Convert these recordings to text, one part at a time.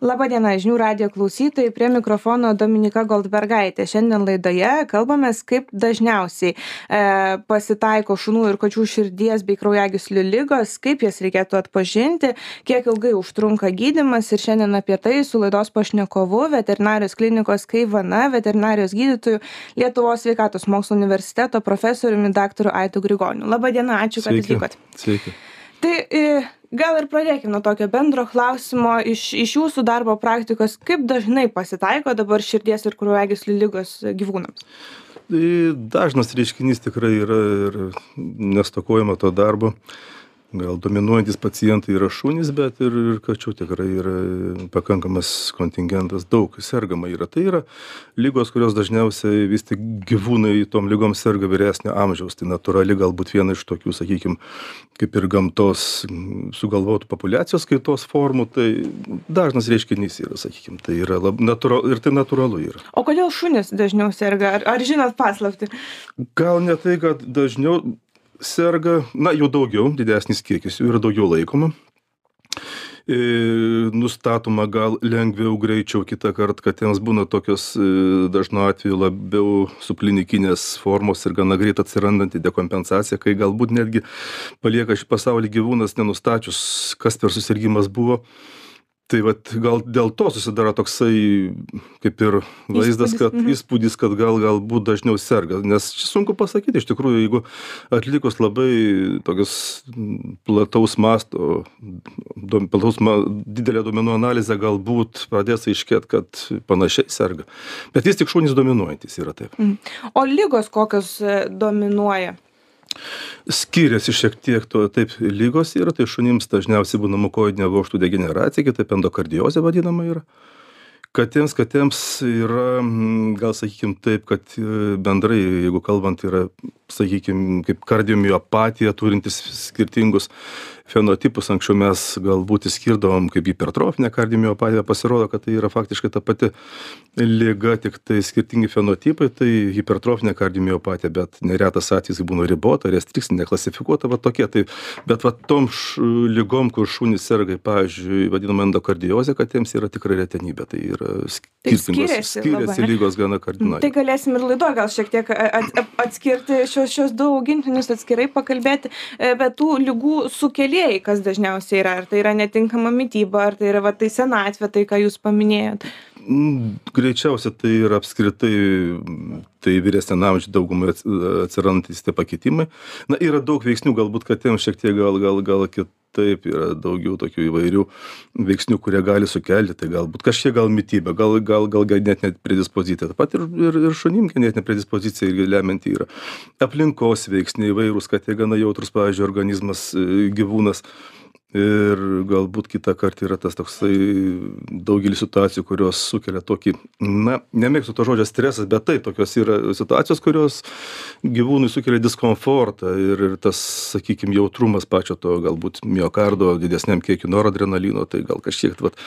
Labadiena, žinių radio klausytojai, prie mikrofono Dominika Goldbergaitė. Šiandien laidoje kalbamės, kaip dažniausiai e, pasitaiko šunų ir kačių širdies bei kraujagyslių lygos, kaip jas reikėtų atpažinti, kiek ilgai užtrunka gydimas ir šiandien apie tai su laidos pašnekovu veterinarijos klinikos Kaivana, veterinarijos gydytojų Lietuvos sveikatos mokslo universiteto profesoriumi dr. Aitu Grigoniu. Labadiena, ačiū, kad atvykote. Sveiki. Tai e, gal ir pradėkim nuo tokio bendro klausimo iš iš jūsų darbo praktikos. Kaip dažnai pasitaiko dabar širdies ir kraujagyslių ligos gyvūnams? Tai dažnas reiškinys tikrai yra ir nestokojama to darbo gal dominuojantys pacientai yra šunys bet ir ir kačių tikrai yra pakankamas kontingentas daug sergama yra. Tai yra ligos kurios dažniausiai vis tik gyvūnai tom ligom serga vyresnio amžiaus. Tai natūrali galbūt viena iš tokių sakykim kaip ir gamtos sugalvotų populiacijos kaitos formų. Tai dažnas reiškinys yra sakykim tai yra lab natūra ir tai natūralu yra. O kodėl šunys dažniau serga? Ar ar žinot paslaptį? Gal ne tai kad dažniau serga na jų daugiau didesnis kiekis jų yra daugiau laikoma. E, nustatoma gal lengviau greičiau kitąkart katėms būna tokios e, dažnu atveju labiau subklinikinės formos ir gana greit atsirandanti dekompensacija kai galbūt netgi palieka šį pasaulį gyvūnas nenustačius kas per susirgimas buvo tai vat gal dėl to susidaro toksai kaip ir vaizdas kad mhm. įspūdis kad gal galbūt dažniau serga nes sunku pasakyt iš tikrųjų jeigu atlikus labai tokius plataus masto plataus ma didelę duomenų analizę galbūt pradės aiškėt kad panašiai serga bet vis tik šunys dominuojantys yra taip Mhm. o ligos kokios e, dominuoja skiriasi šiek tiek to taip ligos yra tai šunims dažniausiai būna mukoidinė vožtų degeneracija kitaip endokardiozė vadinama yra. Katėms katėms yra mm, gal sakykim taip kad e, bendrai jeigu kalbant yra sakykim kaip kardiomiopatija turintys skirtingus fenotipus anksčiau mes galbūt išskirdavom kaip hipertrofinę kardiomiopatiją pasirodo kad tai yra faktiškai ta pati liga tiktai skirtingi fenotipai tai hipertrofinė kardiomiopatija bet neretas atvejis būna ribota restrikcinė klasifikuota va tokie tai bet va tom š ligom kur šunys serga pavyzdžiui vadinama endokardiozė katėms yra tikrai retenybė tai yra Tai skirtingos skiriasi skiriasi labai. ligos gana tai kardinaliai galėsim ir laidoj gal šiek tiek at- ap- atskirti šiuos šiuos du augintinius atskirai pakalbėti e, bet tų ligų sukėlėjai kas dažniausiai yra. Ar tai yra netinkama mityba ar tai yra va tai senatvė tai ką jūs paminėjot greičiausia tai yra apskritai mm, tai vyresniam amžiuj daugumai ats atsirandantys tie pakitimai. Na yra daug veiksnių galbūt katėms šiek tiek gal gal gal kitaip yra daugiau tokių įvairių veiksnių kurie gali sukelti tai galbūt kažkiek gal mityba gal gal gal genetinė predispozicija taip pat ir ir ir šunim genetinė predispozicija irgi lemianti yra. Aplinkos veiksniai įvairūs katė gana jautrus pavyzdžiui organizmas e, gyvūnas ir galbūt kitąkart yra tas toksai daugelis situacijų kurios sukelia tokį na nemėgstu to žodžio stresas bet taip tokios yra situacijos kurios gyvūnui sukelia diskomfortą ir ir tas sakykim jautrumas pačio to galbūt miokardo didesniam kiekiui noradrenalino tai gal kažkiek vat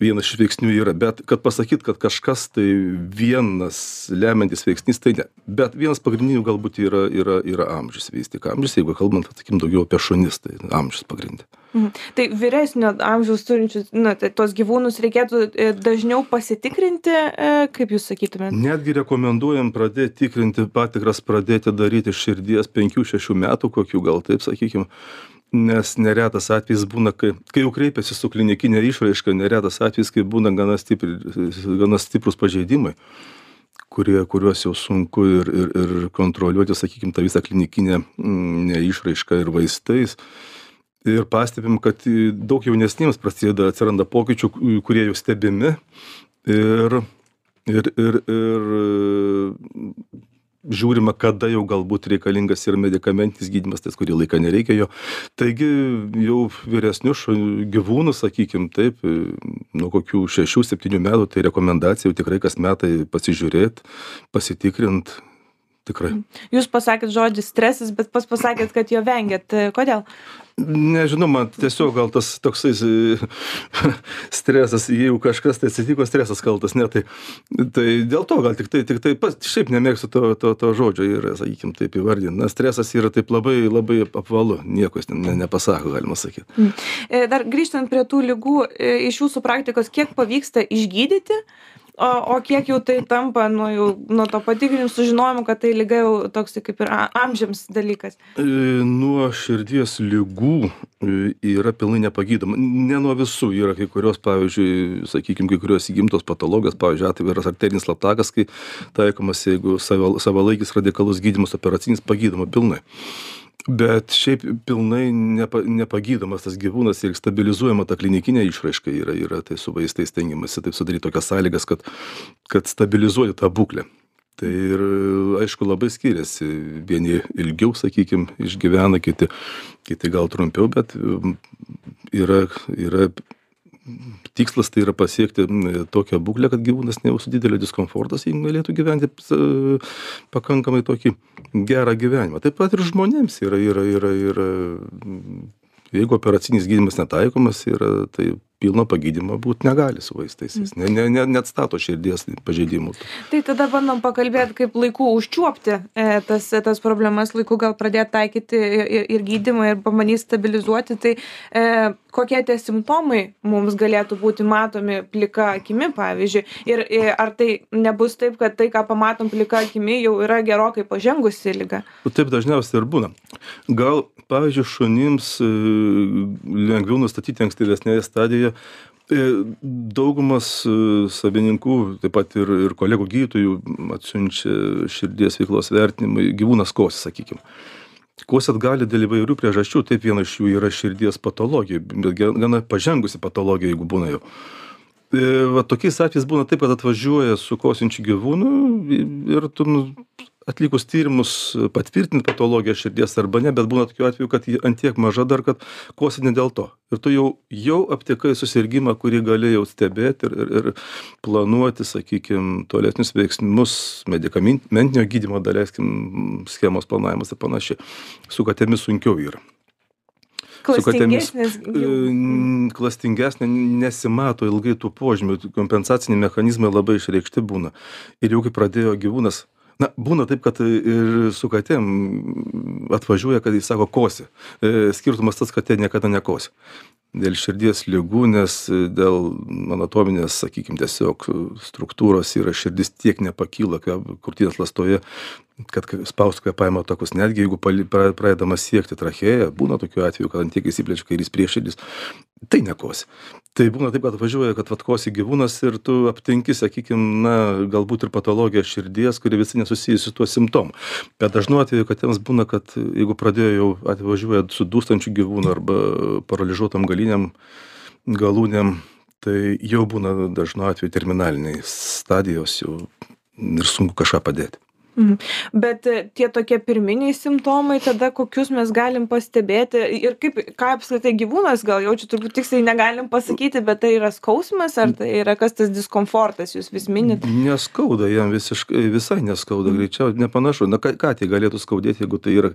vienas iš veiksnių yra. Bet kad pasakyt kad kažkas tai vienas lemiantis veiksnys tai ne. Bet vienas pagrindinių galbūt yra yra yra amžius vis tik. Amžius jeigu kalbant sakykim daugiau apie šunis tai amžius pagrinde Mhm. Tai vyresnio amžiaus turinčius, na, tai tos gyvūnus reikėtų e, dažniau pasitikrinti, e, kaip jūs sakytumėte? netgi rekomenduojam pradėt tikrinti patikras pradėti daryti širdies penkių šešių metų kokių gal taip sakykim nes neretas atvejis būna kai kai jau kreipiasi su klinikine išraiška neretas atvejis kai būna gana stipri gana stiprūs pažeidimai kurie kuriuos jau sunku ir ir ir kontroliuoti sakykim tą visą klinikinę mm, išraišką ir vaistais ir pastebim kad daug jaunesniems prasideda atsiranda pokyčių kurie jau stebimi ir ir ir ir žiūrima kada jau galbūt reikalingas ir medikamentinis gydymas tas kurį laiką nereikia jo taigi jau vyresnius gyvūnus sakykim taip nuo kokių šešių septynių metų tai rekomendacija jau tikrai kas metai pasižiūrėt pasitikrint tikrai. Jūs pasakėt žodį stresas, bet pas pasakėt, kad jo vengiat. Kodėl? Nežinau, man tiesiog gal tas toksai stresas, jeigu kažkas tai atsitiko, stresas kaltas, ne, tai, tai dėl to gal tik tai, tik tai pas, šiaip nemėgstu to, to, to žodžio ir, sakykim, taip įvardinti. Na, stresas yra taip labai, labai apvalu, nieko jis ne, nepasako, galima sakyti. Mm. Dar grįžtant prie tų lygų, e, iš jūsų praktikos, kiek pavyksta išgydyti? O o kiek jau tai tampa nu jau nuo to patikrinimo sužinojimo kad tai liga jau toksai kaip ir amžiams dalykas? E, nuo širdies ligų e, yra pilnai nepagydoma. Ne nuo visų yra kai kurios pavyzdžiui sakykim kai kurios įgimtos patologijos pavyzdžiui atviras arterinis latakas kai taikomas jeigu sava savalaikis radikalus gydymas operacinis pagydoma pilnai bet šiaip pilnai nepa nepagydomas tas gyvūnas ir stabilizuojama ta klinikinė išraiška yra yra tai su vaistais stengiamasi taip sudaryt tokias sąlygas kad kad stabilizuoti tą būklę. Tai ir aišku labai skiriasi. Vieni ilgiau sakykim išgyvena kiti kiti gal trumpiau bet yra yra tikslas tai yra pasiekti tokią būklę kad gyvūnas nejaustų didelio diskomforto sakykim galėtų gyventi pakankamai tokį gerą gyvenimą. Taip pat ir žmonėms yra yra yra yra jeigu operacinis gydymas netaikomas yra tai pilno pagydymo būt negali su vaistais. Jis ne ne ne neatstato širdies pažeidimų. Tai tada bandom pakalbėt kaip laiku užčiuopti e, tas tas problemas laiku gal pradėt taikyti ir ir gydymą ir pabandyt stabilizuoti. Tai e, kokie tie simptomai mums galėtų būti matomi plika akimi pavyzdžiui? Ir e, ar tai nebus taip kad tai ką pamatom plika akimi jau yra gerokai pažengusi liga? Taip dažniausiai ir būna. Gal pavyzdžiui šunims lengviau nustatyti ankstyvesnėje stadijoje E, daugumas e, savininkų, taip pat ir, ir kolegų gydytojų atsiunčia širdies veiklos vertinimui, gyvūnas kosi, sakykime. Kosėt gali dėl įvairių priežasčių, taip viena iš jų yra širdies patologija, bet gana pažengusi patologija, jeigu būna jau. E, va, tokiais atvejais būna taip, kad atvažiuoja su kosinčiu gyvūnu ir tu nu, atlikus tyrimus patvirtint patologiją širdies arba ne bet būna tokių atvejų kad ji ant tiek maža dar kad kosi ne dėl to. Ir tu jau jau aptikai susirgimą kurį gali jau stebėt ir ir ir planuoti sakykim tolesnius veiksmus medikamentinio gydymo daleiskim schemos planavimas ir panašiai. Su katėmis sunkiau yra. Su katėmis klastingesnė nesimato ilgai tų požymių kompensaciniai mechanizmai labai išreikšti būna. Ir jau kai pradėjo gyvūnas na būna taip kad ir su katėm atvažiuoja kad jis sako kosi. E, skirtumas tas katė niekada nekosi dėl širdies ligų nes dėl anatominės sakykim tiesiog struktūros yra širdis tiek nepakyla krūtinės ląstoje kad spaust kvėpavimo takus. Netgi jeigu pali pra pradedama siekti trachėją būna tokių atvejų kad ant tiek išsiplečia kairys prieširdis tai nekosi tai būna taip kad atvažiuoja kad vat kosi gyvūnas ir tu aptinki sakykim na galbūt ir patologiją širdies kuri visai nesusijusi su tuo simptomu. Bet dažnu atveju katėms būna kad jeigu pradėjo jau atvažiuoja su dūstančiu gyvūnu arba paralyžiuotom galinėm galūnėm tai jau būna dažnu atveju terminalinėj stadijos jau ir sunku kažką padėti Mhm. Bet e, tie tokie pirminiai simptomai, tada kokius mes galim pastebėti ir kaip, ką apskritai gyvūnas gal jaučia, turbūt tiksliai negalim pasakyti, bet tai yra skausmas ar tai yra kas tas diskomfortas, jūs vis minit? Neskauda, jam visiškai, visai neskauda, mhm. greičiau nepanašu. Na ką, ką tai galėtų skaudėti, jeigu tai yra,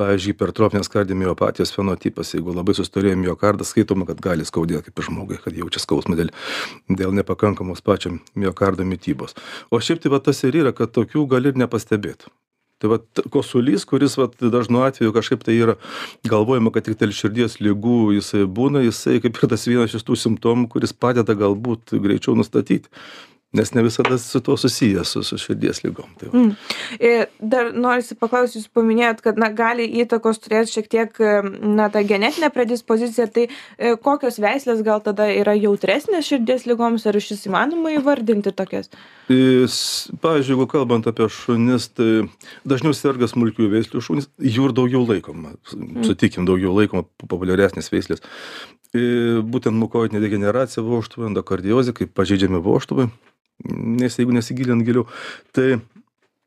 pavyzdžiui, hipertrofinės kardiomiopatijos fenotipas, jeigu labai sustorėjo miokardas, skaitoma, kad gali skaudėti kaip žmogui, kad jaučia skausmą dėl, dėl nepakankamos pačio miokardo mytybos. O šiaip tai va tas ir yra, kad tokių gali ir ne nepastebėt. Tai vat kosulys, kuris vat, dažnu atveju kažkaip tai yra galvojama, kad tik dėl širdies lygų jisai būna, jisai kaip ir tas vienas iš tų simptomų, kuris padeda galbūt greičiau nustatyti nes ne visada su tuo susijęs su, su širdies lygom. Tai mm. Dar norisi paklausti, jūs paminėjot, kad na, gali įtakos turėti šiek tiek na, ta genetinė predispozicija, tai e, kokios veislės gal tada yra jautresnės širdies lygoms, ar iš vis įmanoma įvardinti tokias? Pavyzdžiui, jeigu kalbant apie šunis, tai dažniau serga smulkių veislių šunys, jų ir daugiau laikoma, mm. sutikim, daugiau laikoma populiaresnės veislės. Būtent mukoidinė degeneracija voštuvai, endokardiozė, kaip pažeidžiami voštuvai, nes jeigu nesigilint giliau, tai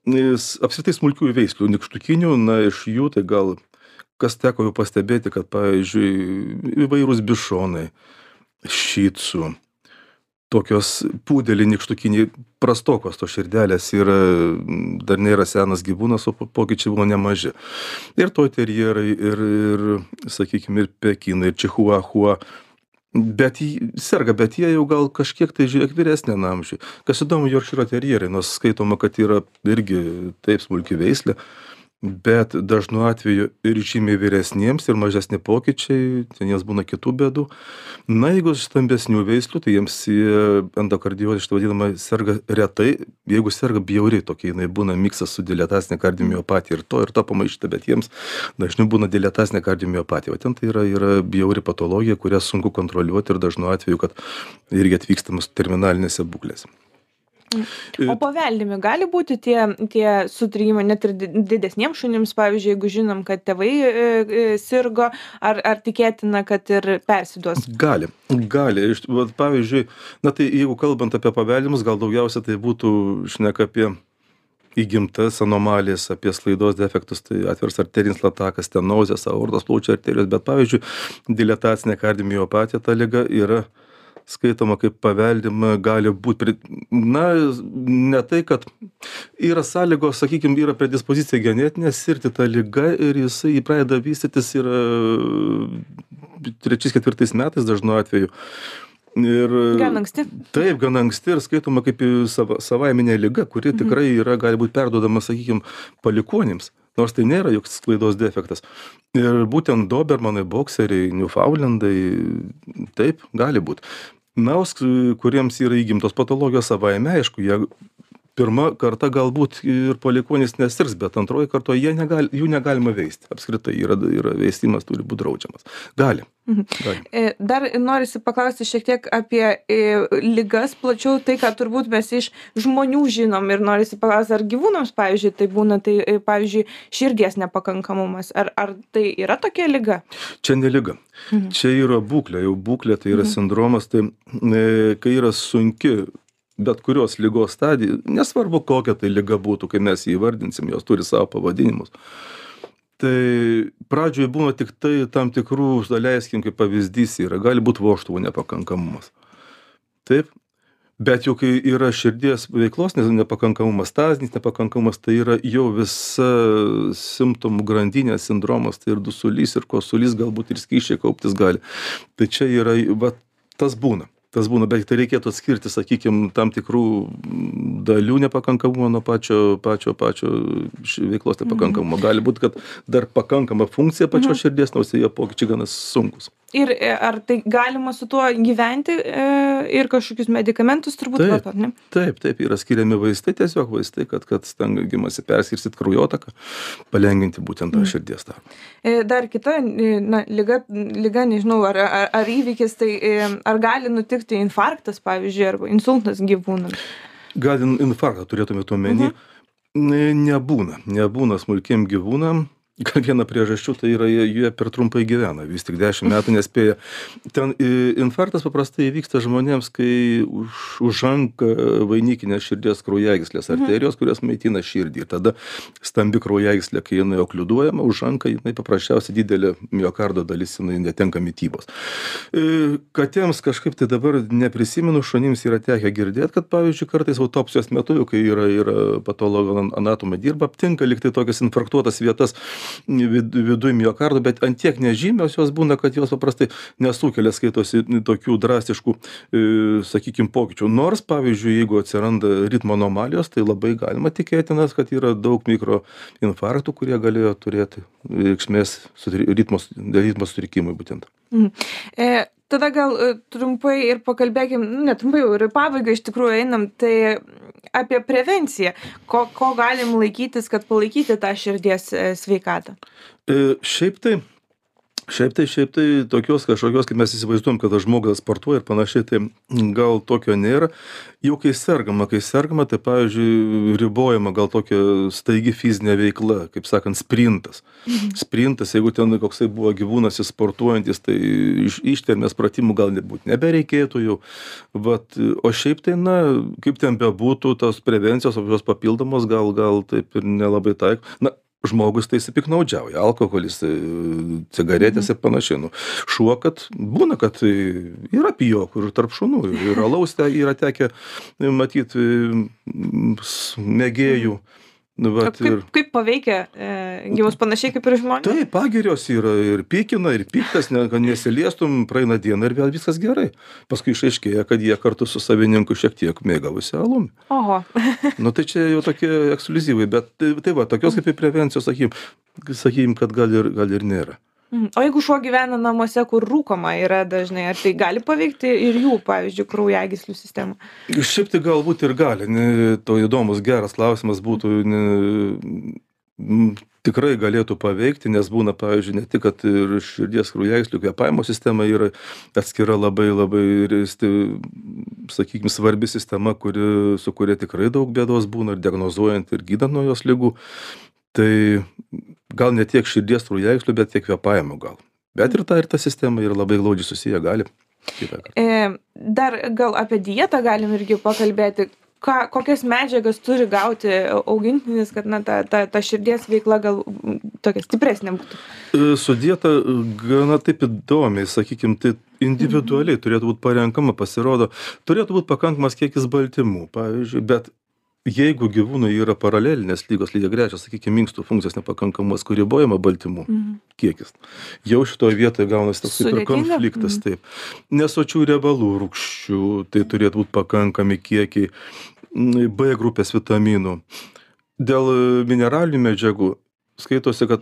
apskritai smulkiųjų veislių, nikštukinių, na iš jų tai gal kas teko jau pastebėti, kad, pavyzdžiui, įvairūs bišonai, šytsų, tokios pūdeliai nykštukiniai prastokos tos širdelės yra dar nėra senas gyvūnas o po pokyčiai buvo nemaži. Ir toi terjerai ir ir sakykim ir pekinai ir čihuahua bet ji serga bet jie jau gal kažkiek tai žiūrėk vyresniam amžiuj kas įdomu jorkšyro terjerai nors skaitoma kad yra irgi taip smulki veislė bet dažnu atveju ir žymiai vyresniems ir mažesni pokyčiai ten jiems būna kitų bėdų. Na jeigu stambesnių veislių tai jiems jie endokardiozė šita vadinama serga retai. Jeigu serga bjauri tokia jinai būna miksas su diletacine kardiomiopatija ir to ir to pamaišyta bet jiems dažniau būna diletacinė kardiomiopatija. Va ten tai yra yra bjauri patologija kurią sunku kontroliuot ir dažnu atveju kad irgi atvykstama su terminalinėse būklėse O paveldimi gali būti tie, tie sutrikimai net ir didesniems šunims, pavyzdžiui, jeigu žinom, kad tėvai e, e, sirgo, ar, ar tikėtina, kad ir persiduos? Gali, gali. Pavyzdžiui, na tai jeigu kalbant apie paveldimus, gal daugiausia tai būtų šneka apie įgimtas anomalijas, apie slaidos defektus, tai atvers arterinis latakas, stenozės, aortos plaučių arterijos, bet pavyzdžiui, diletacinė kardiomiopatija ta lyga yra skaitoma kaip paveldima gali būt pri na ne tai kad yra sąlygos sakykim yra predispozicija genetinė sirgti ta liga ir jisai pradeda vystytis ir trečiais ketvirtais metais dažnu atveju. Ir gan anksti. taip gana anksti ir skaitoma kaip sava savaiminė liga kuri Mhm. tikrai yra gali būt perduodama sakykim palikuonims nors tai nėra joks sklaidos defektas. Ir būtent dobermanai bokseriai niufaundlendai taip gali būt. Na o sk kuriems yra įgimtos patologijos savaime aišku jie pirma karta galbūt ir palikuonys nesirgs bet antroj kartoj jie negali jų negalima veisti. Apskritai yra yra veisimas turi būt draudžiamas. Gali. Mhm. E, Dar norisi paklausti šiek tiek apie e, ligas plačiau, tai ką turbūt mes iš žmonių žinom ir norisi paklausti, ar gyvūnams, pavyzdžiui, tai būna, tai e, pavyzdžiui, širdies nepakankamumas, ar, ar tai yra tokia lyga? čia ne liga. Mhm. čia yra būklė. Jau būklė tai yra sindromas tai kai yra sunki bet kurios ligos stadija nesvarbu kokia tai liga būtų kai mes jį įvardinsim jos turi savo pavadinimus. Tai pradžioj būna tiktai tam tikrų daleiskim kaip pavyzdys yra gali būt vožtuvo nepakankamumas. Taip? Bet jau kai yra širdies veiklos ne nepakankamumas stazinis nepakankamumas tai yra jau visa simptomų grandinė sindromas tai ir dusulys ir kosulys galbūt ir skysčiai kauptis gali. Tai čia yra va tas būna tas būna bet tai reikėtų atskirti sakykim tam tikrų dalių nepakankamumą nuo pačio pačio pačio veiklos nepakankamumo. Gali būt kad dar pakankama funkcija pačios širdies nors joje pokyčiai gana sunkūs Ir e, ar tai galima su tuo gyventi e, ir kažkokius medikamentus turbūt vartot, ne? taip taip yra skiriami vaistai tiesiog vaistai kad kad stengiamasi perskirstyt kraujotaką palengvinti būtent tą širdies darbą E, Dar kita, na, lyga, lyga nežinau, ar, ar, ar įvykis, tai ar gali nutikti infarktas, pavyzdžiui, arba insultas gyvūnams? gal in infarktą turėtumėt omeny ne nebūna nebūna smulkiem gyvūnam gal viena priežasčių tai yra jie per trumpai gyvena vis tik dešim metų nespėja ten i infarktas paprastai įvyksta žmonėms kai už užanka vainikinės širdies kraujagyslės arterijos kurios maitina širdį. Ir tada stambi kraujagyslė kai jinai okliuduojama užanka jinai paprasčiausiai didelė miokardo dalis jinai netenka mitybos. E katėms kažkaip tai dabar neprisimenu šunims yra tekę girdėt kad pavyzdžiui kartais autopsijos metu kai yra yra patologo anatomai dirba aptinka lyg tai tokias infarktuotas vietas vid viduj miokardo bet ant tiek nežymios jos būna kad jos paprastai nesukelia skaitosi tokių drastiškų e sakykim pokyčių nors pavyzdžiui jeigu atsiranda ritmo anomalijos tai labai galima tikėtinas kad yra daug mikroinfarktų kurie galėjo turėti reikšmės ritmo ritmo sutrikimui būtent Mhm. E, tada gal e, trumpai ir pakalbėkim, nu, ne trumpai jau ir į pabaigą iš tikrųjų einam, tai apie prevenciją. Ko, ko galim laikytis, kad palaikyti tą širdies e, sveikatą? e šiaip tai šiaip tai šiaip tai tokios kažkokios kaip mes įsivaizduojam kad tas žmogus sportuoja ir panašiai tai gal tokio nėra. Jau kai sergama kai sergama tai pavyzdžiui ribojama gal tokia staigi fizinė veikla kaip sakant sprintas. Sprintas jeigu ten koksai buvo gyvūnas jis sportuojantis tai iš ištvermės pratimų gal nebūt nebereikėtų jau. Vat o šiaip tai na kaip ten bebūtų tos prevencijos kokios papildomos gal gal taip ir nelabai taik na žmogus tai jisai piktnaudžiauja alkoholis e, cigaretės ir panašiai. Nu šuo kad būna kad e, yra pijokų ir tarp šunų ir alaus yra tekę matyt mėgėjų Nu, vat, kaip, ir... kaip paveikia e, gyvus panašiai kaip ir žmonės? Taip, pagirios yra ir pykina, ir piktas, ne, kad nesiliestum, praeina diena ir vėl viskas gerai. Paskui išaiškėja, kad jie kartu su savininku šiek tiek mėgavosi alumi. Oho. nu tai čia jau tokie ekskluzyvai, bet tai, tai va, tokios kaip ir prevencijos, sakykim, sakykim kad gal ir, gal ir nėra. Mhm. O jeigu šuo gyvena namuose, kur rūkoma yra dažnai, ar tai gali paveikti ir jų, pavyzdžiui, kraujagyslių sistemą? Šiaip tai galbūt ir gali. Ne, to įdomus, geras klausimas būtų. Ne, tikrai galėtų paveikti, nes būna, pavyzdžiui, ne tik, kad ir širdies kraujagyslių kvėpavimo sistema yra atskira labai labai, sakykime, svarbi sistema, kuri, su kuria tikrai daug bėdos būna ir diagnozuojant ir gydant nuo jos lygų. Tai gal ne tiek širdies kraujagyslių, bet tiek kvėpavimo gal. Bet ir ta, ir ta sistema yra labai glaudžiai susiję, gali. E, dar gal apie dietą galim irgi pakalbėti. Ką, kokias medžiagas turi gauti augintinis, kad na, ta, ta, ta širdies veikla gal tokia stipresnė būtų? E, su dieta gana taip įdomiai, sakykime, tai individualiai turėtų būti parenkama, pasirodo, turėtų būti pakankamas kiekis baltymų, pavyzdžiui, bet jeigu gyvūnui yra paralelinės ligos lygiagrečios sakykim inkstų funkcijos nepakankamumas kur ribojama baltymų Mhm. kiekis jau šitoj vietoj gaunasi toks kaip ir konfliktas Mhm. taip nesočių riebalų rūgščių tai turėtų būt pakankami kiekiai b grupės vitaminų dėl mineralinių medžiagų skaitosi kad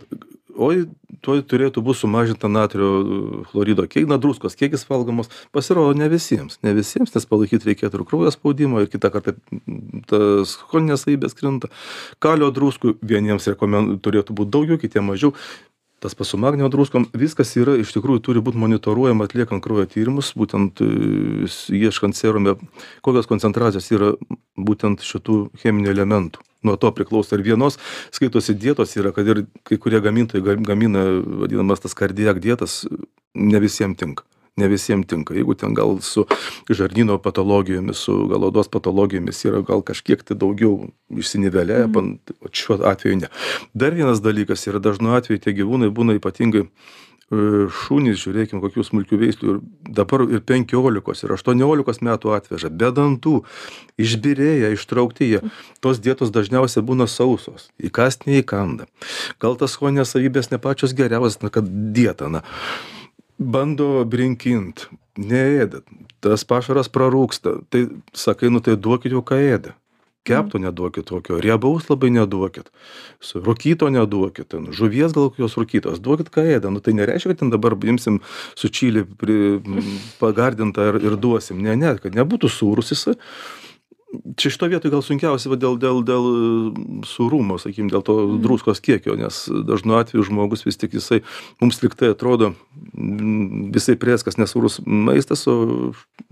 oi tuoj turėtų būt sumažinta natrio chlorido kiek na druskos kiekis valgomos. Pasirodo ne visiems ne visiems nes palaikyt reikėtų ir kraujo spaudimą ir kitą kartą tas choninės savybės krinta. Kalio druskų vieniems rekomen turėtų būt daugiau kitiem mažiau. Tas pats su magnio druskom viskas yra iš tikrųjų turi būt monitoruojama atliekant kraujo tyrimus būtent e, ieškant serume kokios koncentracijos yra būtent šitų cheminių elementų nuo to priklauso ir vienos skaitosi dietos yra kad ir kai kurie gamintojai ga gamina vadinamas tas kardiak dietas ne visiem tinka ne visiem tinka. Jeigu ten gal su žarnyno patologijomis su gal odos patologijomis yra gal kažkiek tai daugiau išsiniveliavę pan vat šiuo atveju ne. Dar vienas dalykas yra dažnu atveju tie gyvūnai būna ypatingai šunys žiūrėkim kokių smulkių veislių ir dabar ir penkiolikos ir aštuoniolikos metų atveža be dantų išbyrėję ištraukti jie. Tos dietos dažniausiai būna sausos įkąst neįkanda. Gal tas skonio savybės ne pačios geriausios na kad dieta na bando brinkint neėda tas pašaras prarūgsta tai sakai nu tai duokit jau ką ėda kepto neduokit tokio riebaus labai neduokit su rūkyto neduokit ten žuvies gal kokios rūkytos duokit ką ėda nu tai nereiškia kad ten dabar imsim su čili pri pagardintą ir ir duosim ne ne kad nebūtų sūrus jisai čia šitoj vietoj gal sunkiausia va dėl dėl dėl sūrumo sakykim dėl to druskos kiekio nes dažnu atveju žmogus vis tik jisai mums lyg tai atrodo mm, visai prėskas nesūrus maistas o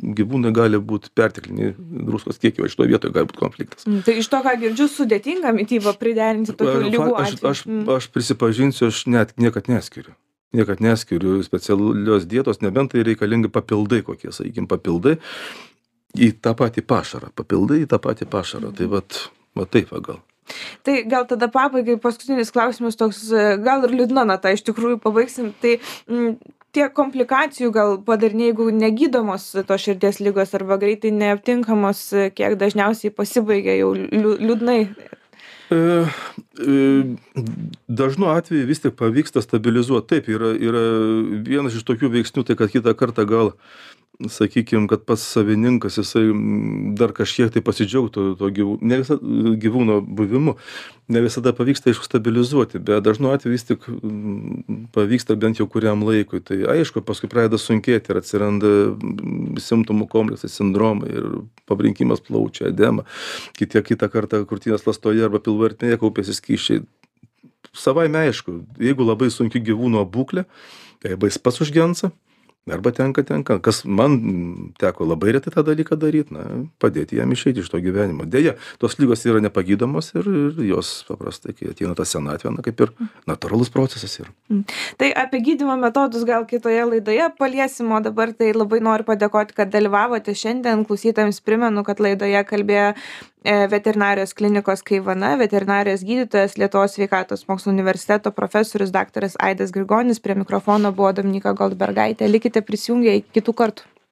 gyvūnui gali būt pertekliniai druskos kiekiai va šitoj vietoj gali būt konfliktas. Mm, Tai iš to, ką girdžiu, sudėtinga mytyba priderinti tokių lygų aš, aš, aš prisipažinsiu, aš net niekad neskiriu. Niekad neskiriu specialios dietos, nebent tai reikalingi papildai kokie, sakykime, papildai į tą patį pašarą. Papildai į tą patį pašarą. Tai vat, va taip va gal. Tai gal tada pabaigai paskutinis klausimas toks, gal ir liūdna nata, iš tikrųjų pabaigsim. Tai m, tie komplikacijų gal padariniai, jeigu negydomos tos širdies lygos arba greitai neaptinkamos, kiek dažniausiai pasibaigia jau liū- liūdnai. E, e, dažnu atveju vis tik pavyksta stabilizuoti. Taip, yra, yra vienas iš tokių veiksnių, tai kad kitą kartą gal sakykim kad pats savininkas jisai dar kažkiek tai pasidžiaugtų to gyvū ne visa gyvūno buvimu ne visada pavyksta aišku stabilizuoti bet dažnu atveju vis tik mm, pavyksta bent jau kuriam laikui. Tai aišku paskui pradeda sunkėti ir atsiranda mm, simptomų kompleksai sindromai ir pabrinkimas plaučių edema. Kiti kitą kartą krūtinės ląstoje arba pilvo ertmėje kaupiasi skysčiai. Savaime aišku jeigu labai sunki gyvūno būklė tai arba jis pats užgensa arba tenka tenka. Kas man teko labai retai tą dalyką daryt na padėti jam išeiti iš to gyvenimo. Deja tos ligos yra nepagydomos ir ir jos paprastai kai ateina ta senatvė na kaip ir natūralus procesas yra. Tai apie gydymo metodus gal kitoje laidoje paliesim o dabar tai labai noriu padėkoti kad dalyvavote šiandien. Klausytojams primenu kad laidoje kalbėjo e, veterinarijos klinikos kaivana veterinarijos gydytojas lietuvos sveikatos mokslų universiteto profesorius daktaras aidas grigonis prie mikrofono buvo dominyka goldbergaitė likite prisijungę iki kitų kartų